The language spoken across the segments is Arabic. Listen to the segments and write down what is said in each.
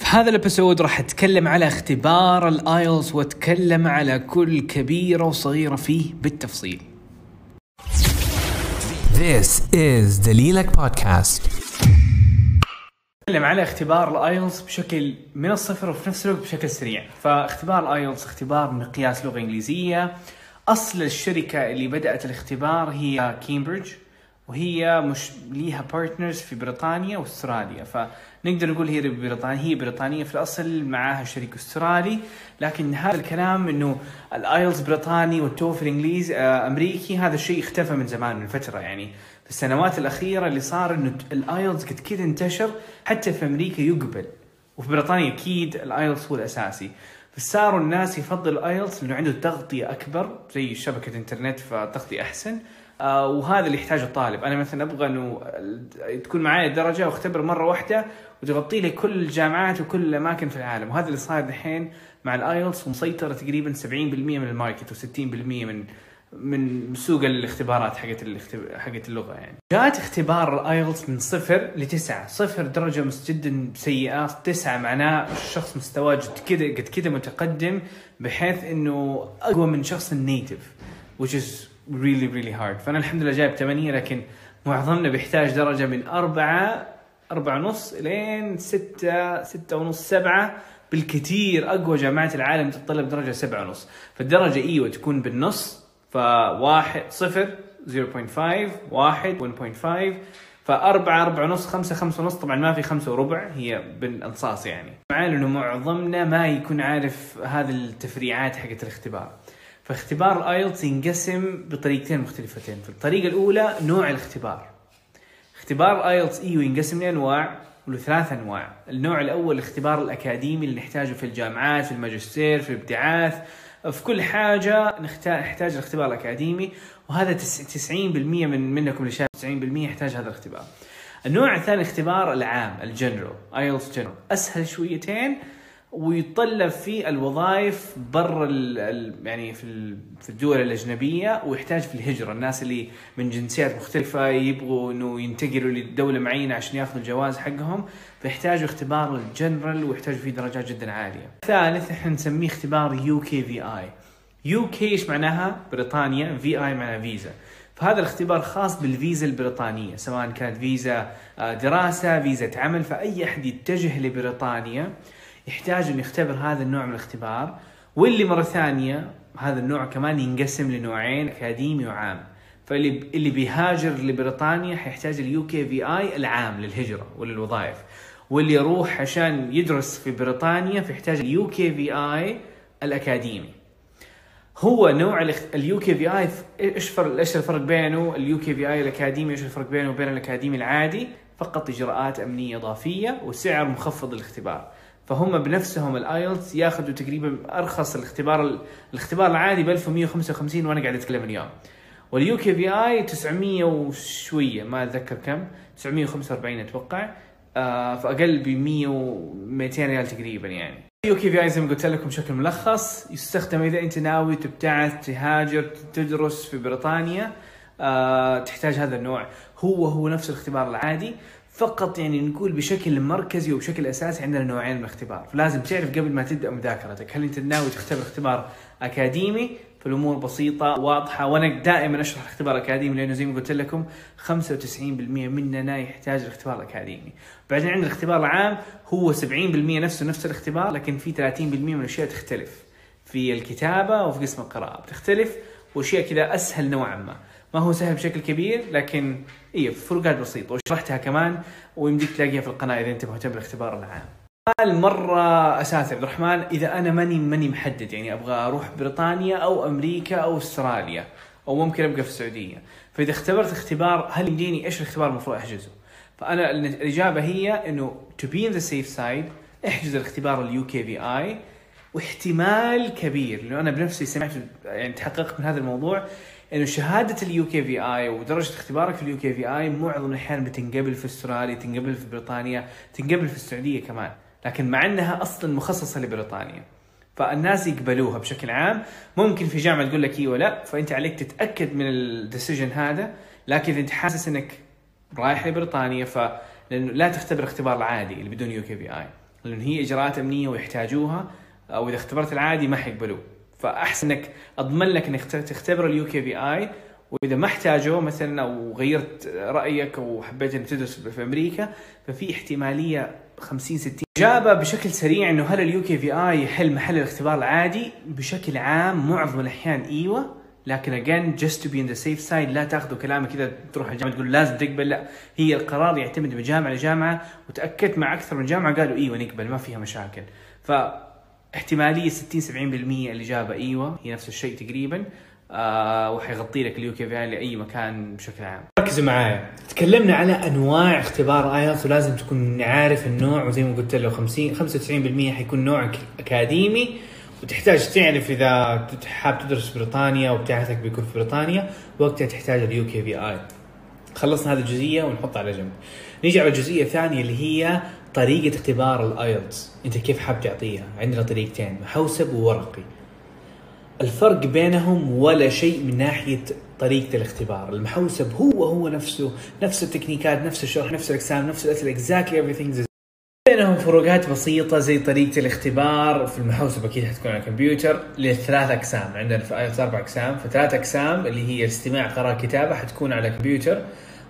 في هذا ال episode راح أتكلم على اختبار ال IELTS وأتكلم على كل كبيرة وصغيرة فيه بالتفصيل. This is دليلك بودكاست نتكلم على اختبار ال IELTS بشكل من الصفر وفي نفس الوقت بشكل سريع. فاختبار ال IELTS اختبار مقياس لغة إنجليزية. أصل الشركة اللي بدأت الاختبار هي كامبريدج وهي مش ليها partners في بريطانيا وأستراليا. فنقدر نقول هي بريطانيا هي بريطانية في الأصل معاها شريك أسترالي لكن هذا الكلام إنه ال IELTS بريطاني وال TOEFL انجليزي آه، أمريكي هذا الشيء اختفى من زمان من فتره يعني. في السنوات الأخيرة اللي صار إنه ال IELTS قد كذا انتشر حتى في أمريكا يقبل وفي بريطانيا أكيد ال IELTS هو الأساسي. فصاروا الناس يفضل ال IELTS لأنه عنده تغطية أكبر زي شبكة إنترنت فتغطية أحسن. وهذا اللي يحتاجه الطالب أنا مثلا أبغى إنه تكون معي درجه وأختبر مرة واحدة وتغطي لي كل الجامعات وكل الأماكن في العالم وهذا اللي صاير دحين مع ال IELTS ومسيطرة تقريبا 70% من ال market و60% من من سوق الاختبارات حقت. حقت اللغة يعني. درجات اختبار ال IELTS من صفر لتسعة، صفر درجة جدا سيئة، تسعة معناه الشخص مستواه جد كذا قد كذا متقدم بحيث إنه أقوى من شخص ال native which is really really hard، فأنا الحمد لله جايب 8 لكن معظمنا بيحتاج درجة من أربعة أربعة ونص لين ستة ستة ونص سبعة. بالكثير أقوى جامعات العالم تتطلب درجة سبعة ونص. فالدرجة إيوه تكون بالنص فواحد صفر 0.5 واحد 1.5 فأربعة أربعة ونص خمسة خمسة ونص طبعا ما في خمسة وربع هي بالأنصاص يعني. مع إنه معظمنا ما يكون عارف هذه التفريعات حقت الاختبار. فاختبار ال IELTS ينقسم بطريقتين مختلفتين. في الطريقة الأولى نوع الاختبار. اختبار IELTS ايو ينقسم لانواع وله ثلاث أنواع، النوع الأول الاختبار الأكاديمي اللي نحتاجه في الجامعات، في الماجستير، في الابتعاث، في كل حاجة نحتاج الاختبار الأكاديمي وهذا تس- 90% من منكم اللي شايف 90% يحتاج هذا الاختبار. النوع الثاني اختبار العام ال general IELTS general. أسهل شويتين ويتطلب فيه الوظائف برا يعني في في الدول الأجنبية ويحتاج في الهجرة الناس اللي من جنسيات مختلفة يبغوا إنه ينتقلوا لدولة معينة عشان ياخذوا الجواز حقهم فيحتاجوا اختبار الجنرال ويحتاجوا فيه درجات جدا عالية. ثالث إحنا نسميه اختبار يو كي في اي. يو كي إيش معناها؟ بريطانيا، VI معناها فيزا. فهذا الاختبار خاص بالفيزا البريطانية سواء كانت فيزا آه، دراسة، فيزا عمل، فأي أحد يتجه لبريطانيا يحتاج انه يختبر هذا النوع من الاختبار واللي مرة ثانية هذا النوع كمان ينقسم لنوعين أكاديمي وعام. فاللي اللي بيهاجر لبريطانيا حيحتاج ال UKVI العام للهجرة وللوظائف. واللي يروح عشان يدرس في بريطانيا فيحتاج ال UKVI الأكاديمي. هو نوع ال UKVI إيش فرق إيش الفرق بينه؟ ال UKVI الأكاديمي إيش الفرق بينه وبين الأكاديمي العادي؟ فقط إجراءات أمنية إضافية وسعر مخفض للاختبار. فهم بنفسهم ال IELTS ياخذوا تقريبا أرخص الاختبار الاختبار العادي ب 1155 وأنا قاعد أتكلم اليوم. وال UKVI 900 وشوية ما أتذكر كم 945 أتوقع. آه فأقل ب 100 و 200 ريال تقريبا يعني. UKVI زي ما قلت لكم بشكل ملخص يستخدم إذا أنت ناوي تبتعث تهاجر تدرس في بريطانيا آه تحتاج هذا النوع. هو هو نفس الاختبار العادي. فقط يعني نقول بشكل مركزي وبشكل أساسي عندنا نوعين من الاختبار. فلازم تعرف قبل ما تبدأ مذاكرتك هل أنت ناوي تختبر اختبار أكاديمي؟ فالأمور بسيطة واضحة وأنا دائما أشرح الاختبار الأكاديمي لأنه زي ما قلت لكم 95% مننا يحتاج الاختبار الأكاديمي. بعدين عندنا الاختبار العام هو 70% نفسه نفس الاختبار لكن في 30% من الأشياء تختلف في الكتابة وفي قسم القراءة. بتختلف وأشياء كذا أسهل نوعا ما. ما هو سهل بشكل كبير لكن إيه فروقات بسيطه وشرحتها كمان ويمديك تلاقيها في القناة إذا أنت مهتم بالاختبار العام. سؤال مرة اساسي عبد الرحمن إذا أنا ماني ماني محدد يعني أبغى أروح بريطانيا أو أمريكا أو أستراليا أو ممكن أبقى في السعودية فإذا اختبرت اختبار هل يمديني إيش الاختبار المفروض أحجزه؟ فأنا الإجابة هي إنه to be in the safe side احجز الاختبار ال UKVI واحتمال كبير لأنه أنا بنفسي سمعت يعني تحققت من هذا الموضوع إنه شهادة ال UKVI ودرجة اختبارك في ال UKVI معظم الأحيان بتنقبل في أستراليا تنقبل في بريطانيا تنقبل في السعودية كمان. لكن مع إنها أصلا مخصصة لبريطانيا. فالناس يقبلوها بشكل عام. ممكن في جامعة تقول لك إيوه لا فأنت عليك تتأكد من ال decision هذا. لكن إذا أنت حاسس إنك رايح لبريطانيا ف لأنه لا تختبر الاختبار العادي اللي بدون UKVI لأن هي إجراءات أمنية ويحتاجوها أو إذا اختبرت العادي ما حيقبلوه. فأحسن إنك أضمن لك إنك تختبر ال UKVI وإذا ما احتاجوه مثلا أو غيرت رأيك أو حبيت إنك تدرس في أمريكا ففي احتمالية 50 60 إجابة بشكل سريع إنه هل ال UKVI يحل محل الاختبار العادي؟ بشكل عام معظم الأحيان إيوه لكن again just to be in the safe side لا تاخذوا كلامي كذا تروح الجامعة تقول لازم تقبل لا. هي القرار يعتمد من جامعه لجامعة وتأكدت مع أكثر من جامعة قالوا إيوه نقبل ما فيها مشاكل. ف احتمالية 60 70% الاجابه إيوه هي نفس الشيء تقريبا آه وحيغطي لك ال UKVI لأي مكان بشكل عام. ركزوا معايا، تكلمنا على أنواع اختبار IELTS ولازم تكون عارف النوع وزي ما قلت له 50 95% حيكون نوع أكاديمي وتحتاج تعرف إذا حاب تدرس بريطانيا وابتعاثك بيكون في بريطانيا وقتها تحتاج ال UKVI. خلصنا هذه الجزئية ونحطها على جنب. نيجي على الجزئية الثانية اللي هي طريقة اختبار ال IELTS أنت كيف حاب تعطيها؟ عندنا طريقتين. محوسب وورقي. الفرق بينهم ولا شيء من ناحية طريقة الاختبار. المحوسب هو هو نفسه. نفس التكنيكات نفس الشرح نفس الاقسام نفس الأسئلة exactly everything بينهم فروقات بسيطة زي طريقة الاختبار. في المحوسب أكيد حتكون على الكمبيوتر. للثلاث أقسام. عندنا في ايلتس أربع أقسام. فثلاث أقسام اللي هي استماع قراءة كتابة حتكون على الكمبيوتر.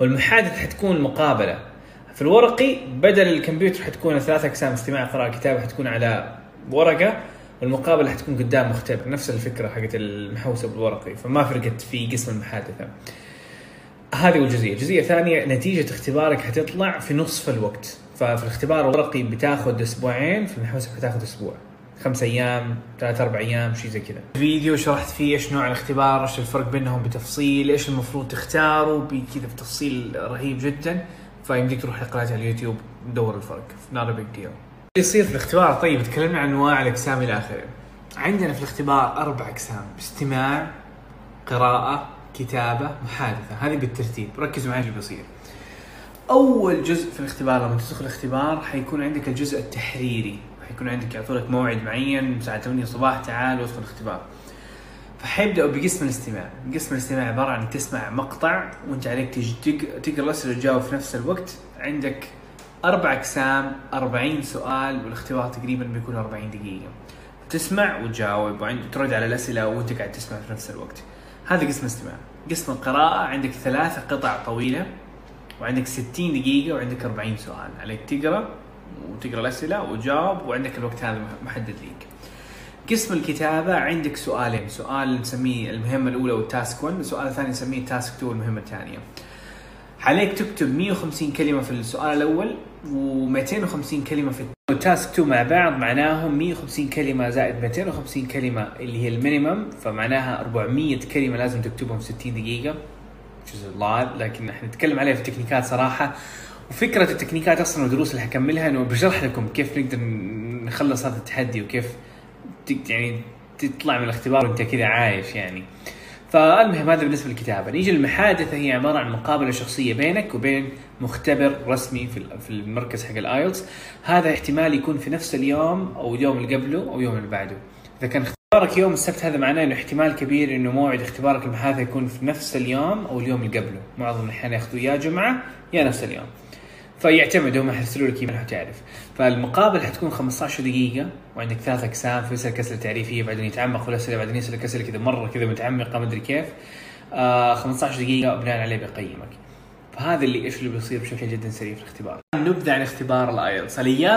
والمحادثة حتكون مقابلة. في الورقي بدل الكمبيوتر حتكون ثلاث أقسام استماع قراءة كتابة حتكون على ورقة والمقابلة حتكون قدام مختبر. نفس الفكرة حقت المحوسة بالورقي فما فرقت في قسم المحادثة. هذه الجزئية الجزئية الثانية نتيجة اختبارك حتطلع في نصف الوقت. ففي الاختبار الورقي بتاخذ أسبوعين في المحوسة حتاخذ أسبوع. خمس أيام ثلاث أربع أيام شيء زي كذا. فيديو شرحت فيه إيش نوع الاختبار إيش الفرق بينهم بتفصيل إيش المفروض تختاروا بكذا بتفصيل رهيب جدا. فيمديك تروح لقناتي على اليوتيوب دور الفرق. Big deal. اللي يصير في الاختبار. طيب تكلمنا عن انواع الأقسام إلى آخره. عندنا في الاختبار أربع أقسام استماع قراءة كتابة محادثة. هذه بالترتيب. ركزوا معي اللي بيصير. أول جزء في الاختبار لما تدخل الاختبار حيكون عندك الجزء التحريري. حيكون عندك يعطونك موعد معين الساعة 8 الصباح تعال وادخل الاختبار. فحيبداوا بقسم الاستماع، قسم الاستماع عبارة عن تسمع مقطع وانت عليك تقرأ الأسئلة وتجاوب في نفس الوقت، عندك أربع أقسام 40 سؤال والاختبار تقريبا بيكون 40 دقيقة. تسمع وتجاوب وترد على الأسئلة وانت قاعد تسمع في نفس الوقت. هذا قسم الاستماع. قسم القراءة عندك ثلاثة قطع طويلة وعندك 60 دقيقة وعندك 40 سؤال، عليك تقرأ وتقرأ الأسئلة وتجاوب وعندك الوقت هذا محدد ليك. قسم الكتابة عندك سؤالين. سؤال نسميه المهمة الأولى والتاسك 1 والسؤال الثاني نسميه التاسك 2 والمهمة الثانية. عليك تكتب 150 كلمة في السؤال الأول و250 كلمة في ال task 2 مع بعض معناهم 150 كلمة زائد 250 كلمة اللي هي ال minimum فمعناها 400 كلمة لازم تكتبهم في 60 دقيقة which الله لكن إحنا نتكلم عليها في التكنيكات صراحة. وفكرة التكنيكات أصلا والدروس اللي حكملها إنه بشرح لكم كيف نقدر نخلص هذا التحدي وكيف يعني تطلع من الاختبار وانت كذا عايش يعني. فالمهم هذا بالنسبة للكتابة. نيجي للمحادثة. هي عبارة عن مقابلة شخصية بينك وبين مختبر رسمي في في المركز حق الآيلتس. هذا احتمال يكون في نفس اليوم أو اليوم اللي قبله أو اليوم اللي بعده. إذا كان اختبارك يوم السبت هذا معناه إنه احتمال كبير إنه موعد اختبارك المحادثة يكون في نفس اليوم أو اليوم اللي قبله. معظم الاحيان ياخذوا يا جمعة يا نفس اليوم. فيعتمد هم يرسلوا لك ايميل تعرف. فالمقابلة حتكون 15 دقيقة وعندك ثلاث أقسام فيسالك أسئلة تعريفية بعدين يتعمق في الاسئله بعدين يسالك اسئله كذا مرة كذا متعمقة ما ادري كيف. آه 15 دقيقة بناء عليه بيقيمك. فهذا اللي إيش اللي بيصير بشكل جدا سريع في الاختبار. نبدأ عن اختبار الأيلتس. الأيام